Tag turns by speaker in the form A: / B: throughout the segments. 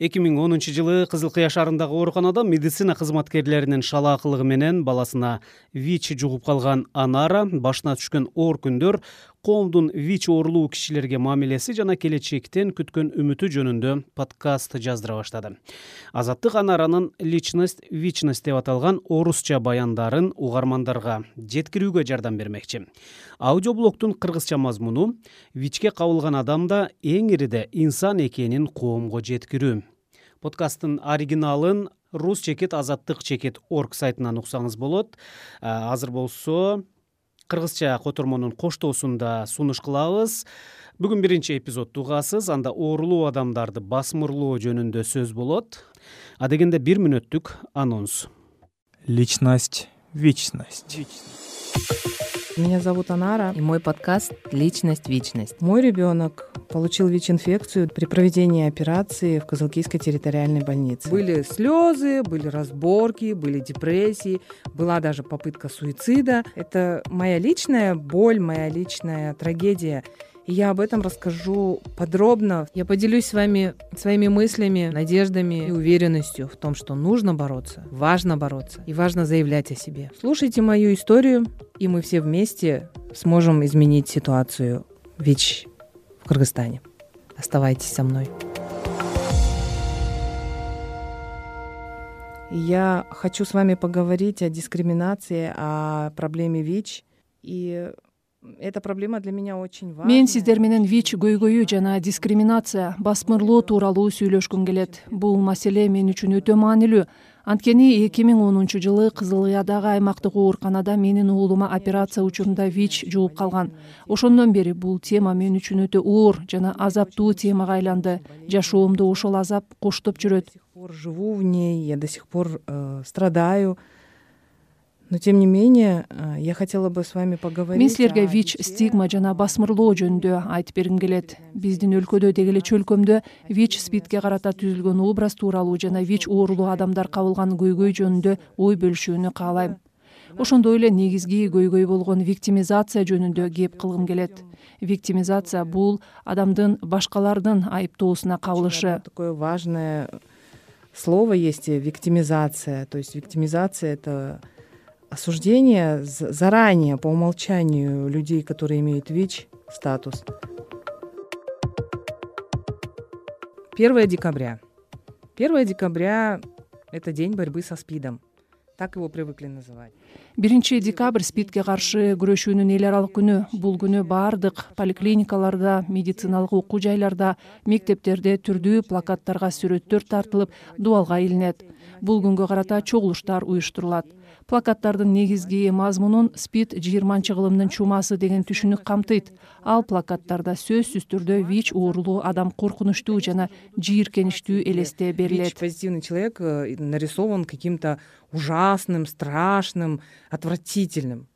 A: эки миң онунчу жылы кызыл кыя шаарындагы ооруканада медицина кызматкерлеринин шалаакылыгы менен баласына вич жугуп калган анара башына түшкөн оор күндөр коомдун вич оорулуу кишилерге мамилеси жана келечектен күткөн үмүтү жөнүндө подкаст жаздыра баштады. Азаттык анаранын личность вичность деп аталган орусча баяндарын угармандарга жеткирүүгө жардам бермекчи. Аудиоблогдун кыргызча мазмуну вичке кабылган адамда эң ириде инсан экенин коомго жеткирүү. Подкасттын оригиналын рус чекит азаттык чекит орг сайтынан уксаңыз болот. Азыр болсо кыргызча котормонун коштоосунда сунуш кылабыз. Бүгүн биринчи эпизодду угасыз анда оорулуу адамдарды басмырлоо жөнүндө сөз болот. Адегенде бир мүнөттүк анонс.
B: Личность вечность
C: меня зовут анара.
D: И мой подкаст личность вечность
C: мой ребенок получил вич инфекцию при проведении операции в кызылкийской территориальной больнице. Были слезы были разборки были депрессии была даже попытка суицида. Это моя личная боль моя личная трагедия я об этом расскажу подробно. Я поделюсь с вами своими мыслями надеждами и уверенностью в том что нужно бороться важно бороться и важно заявлять о себе. Слушайте мою историю и мы все вместе сможем изменить ситуацию вич в кыргызстане. Оставайтесь со мной. Я хочу с вами поговорить о дискриминации о проблеме вич и эта проблема для меня очень важна
E: мен сиздер менен вич көйгөйү жана дискриминация басмырлоо тууралуу сүйлөшкүм келет. Бул маселе мен үчүн өтө маанилүү. Анткени эки миң онунчу жылы кызыл кыядагы аймактык ооруканада менин уулума операция учурунда вич жугуп калган. Ошондон бери бул тема мен үчүн өтө оор жана азаптуу темага айланды. Жашоомду ошол азап коштоп жүрөт.
C: До сих пор живу в ней я до сих пор э, страдаю но тем не менее э, я хотела бы с вами поговорить
E: мен силерге вич стигма жана басмырлоо жөнүндө айтып бергим келет. Биздин өлкөдө деги эле чөлкөмдө вич спидке карата түзүлгөн образ тууралуу жана вич оорулуу адамдар кабылган көйгөй жөнүндө ой бөлүшүүнү каалайм. Ошондой эле негизги көйгөй болгон виктимизация жөнүндө кеп кылгым келет. Виктимизация бул адамдын башкалардын айыптоосуна кабылышы.
C: Такое важное слово есть виктимизация. То есть виктимизация это осуждение заранее по умолчанию людей которые имеют вич статус. Первое декабря. Первое декабря это день борьбы со спидом. Так его привыкли называть.
E: Биринчи декабрь спидке каршы күрөшүүнүн эл аралык күнү. Бул күнү баардык поликлиникаларда медициналык окуу жайларда мектептерде түрдүү плакаттарга сүрөттөр тартылып дубалга илинет. Бул күнгө карата чогулуштар уюштурулат плакаттардын негизги мазмунун спид жыйырманчы кылымдын чумасы деген түшүнүк камтыйт. Ал плакаттарда сөзсүз түрдө вич оорулуу адам коркунучтуу жана жийиркеничтүү элесте берилет.
C: позитивный человек э, нарисован каким то ужасным страшным отвратительным.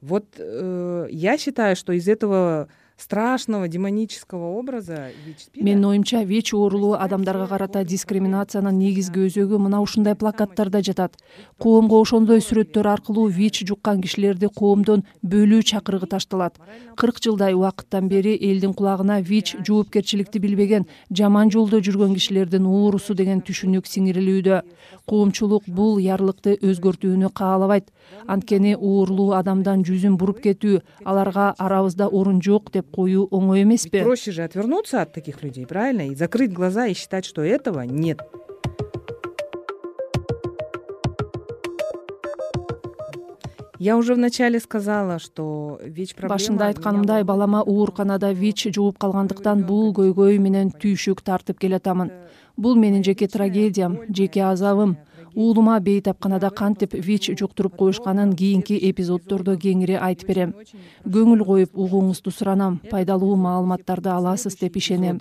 C: Вот э, я считаю что из этого страшного демонического образа
E: менин оюмча вич оорулуу адамдарга карата дискриминациянын негизги өзөгү мына ушундай плакаттарда жатат. Коомго ошондой сүрөттөр аркылуу вич жуккан кишилерди коомдон бөлүү чакырыгы ташталат. Кырк жылдай убакыттан бери элдин кулагына вич жоопкерчиликти билбеген жаман жолдо жүргөн кишилердин оорусу деген түшүнүк сиңирилүүдө. Коомчулук бул ярлыкты өзгөртүүнү каалабайт. Анткени оорулуу адамдан жүзүн буруп кетүү аларга арабызда орун жок деп коюу оңой эмеспи?
C: Проще же отвернуться от таких людей правильно? И закрыть глаза и считать что этого нет. Я уже вначале сказала что вич
E: башында айтканымдай балама ооруканада вич жугуп калгандыктан бул көйгөй менен түйшүк тартып келатамын. Бул менин жеке трагедиям жеке азабым уулума бейтапканада кантип вич жуктуруп коюшканын кийинки эпизоддордо кеңири айтып берем. Көңүл коюп угууңузду суранам пайдалуу маалыматтарды аласыз деп ишенем.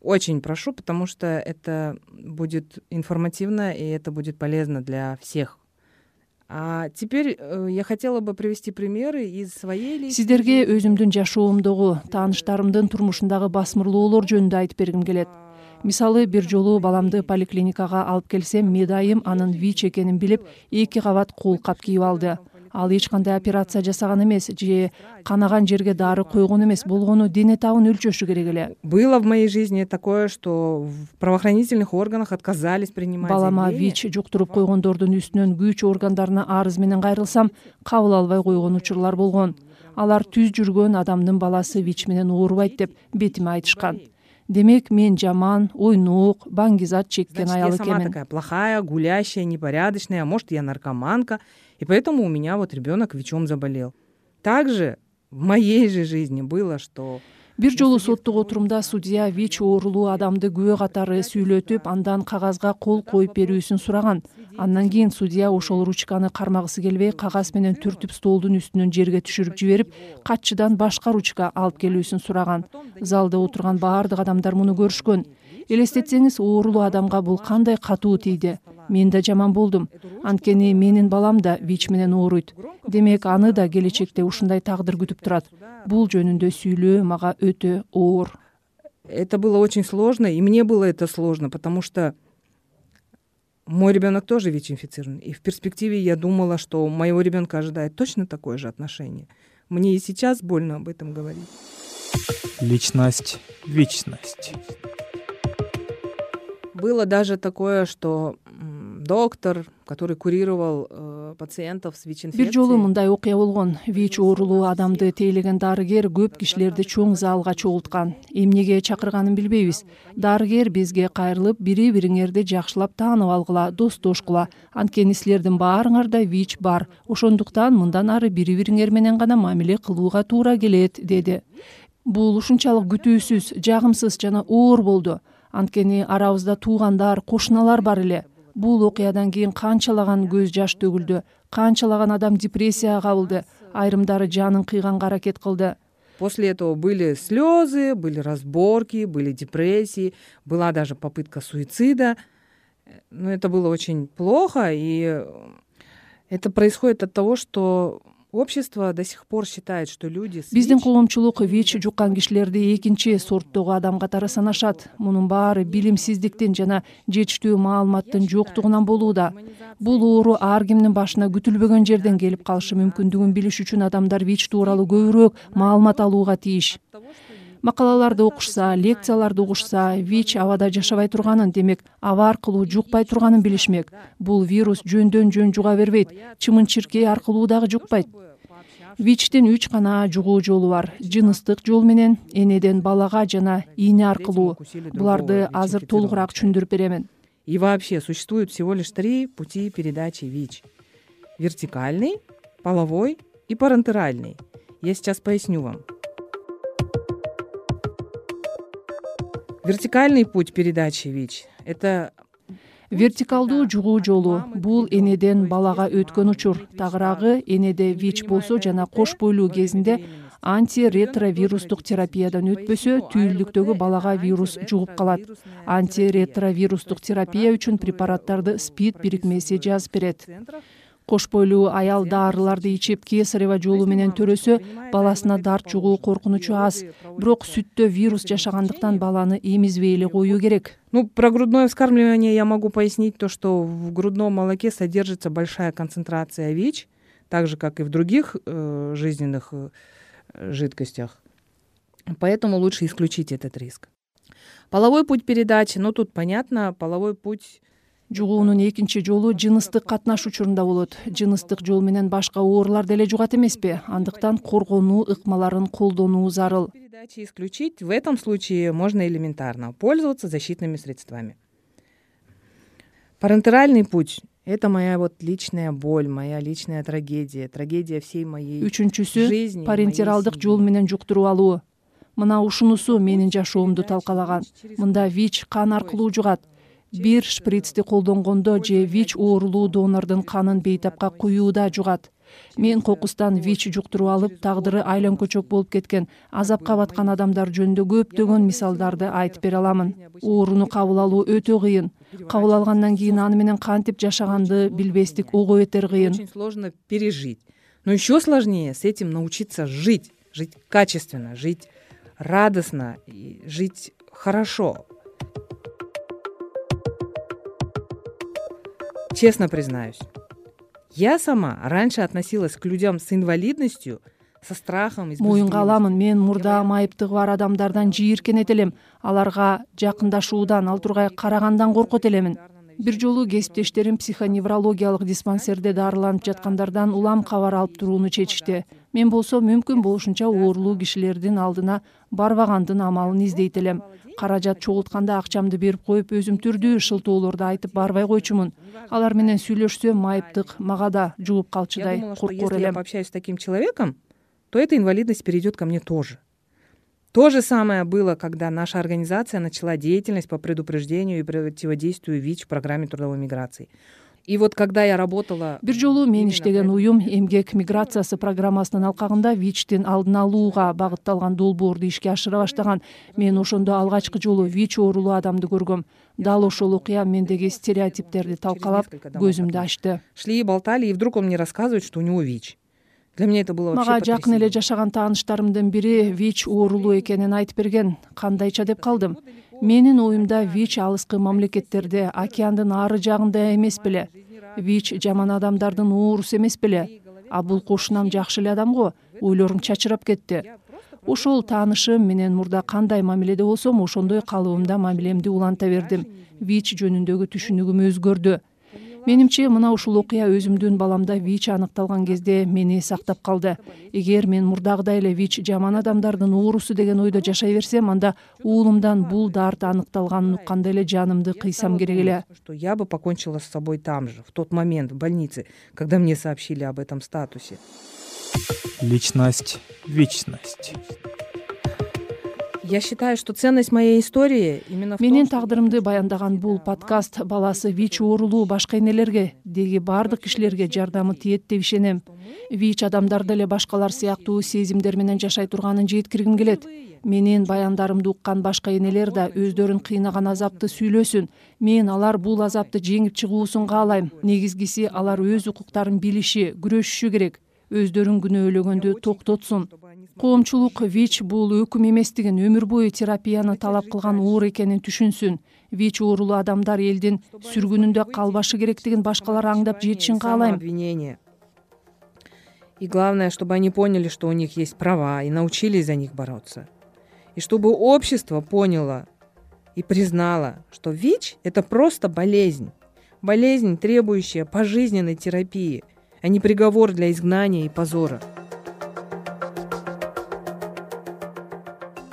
C: Очень прошу потому что это будет информативно и это будет полезно для всех. А теперь э, я хотела бы привести примеры из своей
E: сиздерге өзүмдүн жашоомдогу тааныштарымдын турмушундагы басмырлоолор жөнүндө айтып бергим келет мисалы бир жолу баламды поликлиникага алып келсем медайым анын вич экенин билип эки кабат кол кап кийип алды. Ал эч кандай операция жасаган эмес же канаган жерге дары койгон эмес болгону дене табын өлчөшү керек эле.
C: Было в моей жизни такое что в правоохранительных органах отказались принимать
E: балама вич жуктуруп койгондордун үстүнөн күч органдарына арыз менен кайрылсам кабыл албай койгон учурлар болгон. Алар түз жүргөн адамдын баласы вич менен оорубайт деп бетиме айтышкан демек мен жаман ойнок баңгизат чеккен аял
C: сама
E: экенмин
C: такая плохая гулящая непорядочная может я наркоманка. И поэтому у меня вот ребенок вичом заболел. Также в моей же жизни было что
E: бир жолу соттук отурумда судья вич оорулуу адамды күбө катары сүйлөтүп андан кагазга кол коюп берүүсүн сураган андан кийин судья ошол ручканы кармагысы келбей кагаз менен түртүп столдун үстүнөн жерге түшүрүп жиберип катчыдан башка ручка алып келүүсүн сураган. Залда отурган баардык адамдар муну көрүшкөн. Элестетсеңиз оорулуу адамга бул кандай катуу тийди. Мен да жаман болдум. Анткени менин балам да вич менен ооруйт. Демек аны да келечекте ушундай тагдыр күтүп турат. Бул жөнүндө сүйлөө мага өтө оор.
C: Это было очень сложно и мне было это сложно потому что мой ребенок тоже вич инфицирован и в перспективе я думала что моего ребенка ожидает точно такое же отношение. Мне и сейчас больно об этом говорить.
B: Личность вечность.
C: Было даже такое что доктор который курировал э, пациентов с вич
E: бир жолу мындай окуя болгон. Вич оорулуу адамды тейлеген дарыгер көп кишилерди чоң залга чогулткан. Эмнеге чакырганын билбейбиз. Дарыгер бизге кайрылып бири бириңерди жакшылап таанып алгыла достошкула анткени силердин баарыңарда вич бар. Ошондуктан мындан ары бири бириңер менен гана мамиле кылууга туура келет деди. Бул ушунчалык күтүүсүз жагымсыз жана оор болду. Анткени арабызда туугандар кошуналар бар эле бул окуядан кийин канчалаган көз жаш төгүлдү канчалаган адам депрессияга кабылды айрымдары жанын кыйганга аракет кылды.
C: После этого были слезы были разборки были депрессии была даже попытка суицида. Но это было очень плохо и это происходит от того что общество до сих пор считает что люди
E: биздин коомчулук вич жуккан кишилерди экинчи сорттогу адам катары санашат. Мунун баары билимсиздиктин жана жетиштүү маалыматтын жоктугунан болууда. бул оору ар кимдин башына күтүлбөгөн жерден келип калышы мүмкүндүгүн билиш үчүн адамдар вич тууралуу көбүрөөк маалымат алууга тийиш макалаларды окушса лекцияларды угушса вич абада жашабай турганын демек аба аркылуу жукпай турганын билишмек. Бул вирус жөндөн жөн жуга бербейт. Чымын чиркей аркылуу дагы жукпайт. Вичтин үч гана жугуу жолу бар. Жыныстык жол менен энеден балага жана ийне аркылуу. Буларды азыр толугураак түшүндүрүп беремин
C: и вообще существует всего лишь три пути передачи вич. Вертикальный половой и парентеральный я сейчас поясню вам вертикальный путь передачи вич это
E: вертикалдуу жугуу жолу. Бул энеден балага өткөн учур. Тагыраагы энеде вич болсо жана кош бойлуу кезинде антиретровирустук терапиядан өтпөсө түйүлдүктөгү балага вирус жугуп калат. Антиретровирустук терапия үчүн препараттарды спид бирикмеси жазып берет кош бойлуу аял дарыларды ичип кесарево жолу менен төрөсө баласына дарт жугуу коркунучу аз. Бирок сүттө вирус жашагандыктан баланы эмизбей эле коюу керек.
C: Ну про грудное вскармливание я могу пояснить то что в грудном молоке содержится большая концентрация вич так же как и в других э, жизненных э, жидкостях. Поэтому лучше исключить этот риск. Половой путь передачи ну тут понятно половой путь
E: жугуунун экинчи жолу жыныстык катнаш учурунда болот. Жыныстык жол менен башка оорулар деле жугат эмеспи. Андыктан коргонуу ыкмаларын колдонуу зарыл.
C: Передачи исключить в этом случае можно элементарно пользоваться защитными средствами. Парентеральный путь это моя вот личная боль моя личная трагедия трагедия всей моей
E: үчүнчүсү
C: жизни
E: парентералдык жол менен жуктуруп алуу. Мына ушунусу менин жашоомду талкалаган. мында вич кан аркылуу жугат бир шприцти колдонгондо же вич оорулуу донордун канын бейтапка куюуда жугат. Мен кокустан вич жуктуруп алып тагдыры айлан көчөк болуп кеткен азапка баткан адамдар жөнүндө көптөгөн мисалдарды айтып бере аламын. Ооруну кабыл алуу өтө кыйын. Кабыл алгандан кийин аны менен кантип жашаганды билбестик ого бетер кыйын.
C: Очень сложно пережить. Но еще сложнее с этим научиться жить. Жить качественно жить радостно жить хорошо честно признаюсь я сама раньше относилась к людям с инвалидностью со страхом
E: моюнга аламын. мен мурда майыптыгы бар адамдардан жийиркенет элем аларга жакындашуудан ал тургай карагандан коркот элемин бир жолу кесиптештерим психоневрологиялык диспансерде дарыланып жаткандардан улам кабар алып турууну чечишти. Мен болсо мүмкүн болушунча оорулуу кишилердин алдына барбагандын амалын издейт элем. Каражат чогултканда акчамды берип коюп өзүм түрдүү шылтоолорду айтып барбай койчумун. Алар менен сүйлөшсөм майыптык мага да жугуп калчудай коркор элем.
C: пообщаюсь с таким человеком то эта инвалидность перейдет ко мне тоже то же самое было когда наша организация начала деятельность по предупреждению и противодействию вич в программе трудовой миграции. И вот когда я работала
E: бир жолу мен иштеген уюм эмгек миграциясы программасынын алкагында вичтин алдын алууга багытталган долбоорду ишке ашыра баштаган мен ошондо алгачкы жолу вич оорулуу адамды көргөм. Дал ошол окуя мендеги стереотиптерди талкалап көзүмдү ачты.
C: Шли и болтали и вдруг он мне рассказывает что у него вич для меня это было
E: мага жакын эле жашаган тааныштарымдын бири вич оорулуу экенин айтып берген кандайча деп калдым. Менин оюмда вич алыскы мамлекеттерде океандын ары жагында эмес беле. Вич жаман адамдардын оорусу эмес беле. А бул кошунам жакшы эле адам го ойлорум чачырап кетти. Ошол таанышым менен мурда кандай мамиледе болсом ошондой калыбымда мамилемди уланта бердим. Вич жөнүндөгү түшүнүгүм өзгөрдү менимче мына ушул окуя өзүмдүн баламда вич аныкталган кезде мени сактап калды. Эгер мен мурдагыдай эле вич жаман адамдардын оорусу деген ойдо жашай берсем анда уулумдан бул дарт аныкталганын укканда эле жанымды кыйсам керек эле.
C: что я бы покончила с собой там же в тот момент в больнице когда мне сообщили об этом статусе.
B: Личность вечность
C: я считаю что ценность моей истории именно
E: менин тагдырымды баяндаган бул подкаст баласы вич оорулуу башка энелерге деги баардык кишилерге жардамы тиет деп ишенем. Вич адамдар деле башкалар сыяктуу сезимдер менен жашай турганын жеткиргим келет. Менин баяндарымды уккан башка энелер да өздөрүн кыйнаган азапты сүйлөсүн. Мен алар бул азапты жеңип чыгуусун каалайм негизгиси алар өз укуктарын билиши күрөшүшү керек өздөрүн күнөөлөгөндү токтотсун. Коомчулук вич бул өкүм эместигин өмүр бою терапияны талап кылган оор экенин түшүнсүн. Вич оорулуу адамдар элдин сүргүнүндө калбашы керектигин башкалар аңдап жетишин каалайм.
C: И главное чтобы они поняли что у них есть права и научились за них бороться. И чтобы общество поняло и признало что вич это просто болезнь. Болезнь требующая пожизненной терапии а не приговор для изгнания и позора.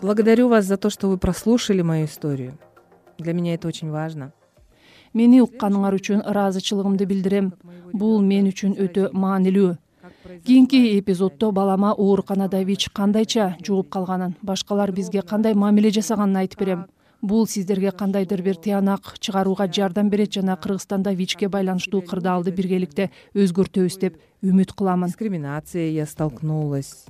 C: Благодарю вас за то что вы прослушали мою историю. Для меня это очень важно.
E: Мени укканыңар үчүн ыраазычылыгымды билдирем. Бул мен үчүн өтө маанилүү. Кийинки эпизоддо балама ооруканада вич кандайча жугуп калганын башкалар бизге кандай мамиле жасаганын айтып берем бул сиздерге кандайдыр бир тыянак чыгарууга жардам берет жана кыргызстанда вичке байланыштуу кырдаалды биргеликте өзгөртөбүз деп үмүт кыламын.
C: Дискриминацией я столкнулась.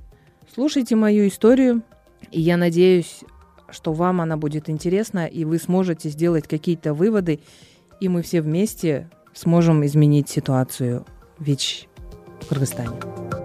C: Слушайте мою историю и я надеюсь что вам она будет интересна и вы сможете сделать какие то выводы и мы все вместе сможем изменить ситуацию вич в кыргызстане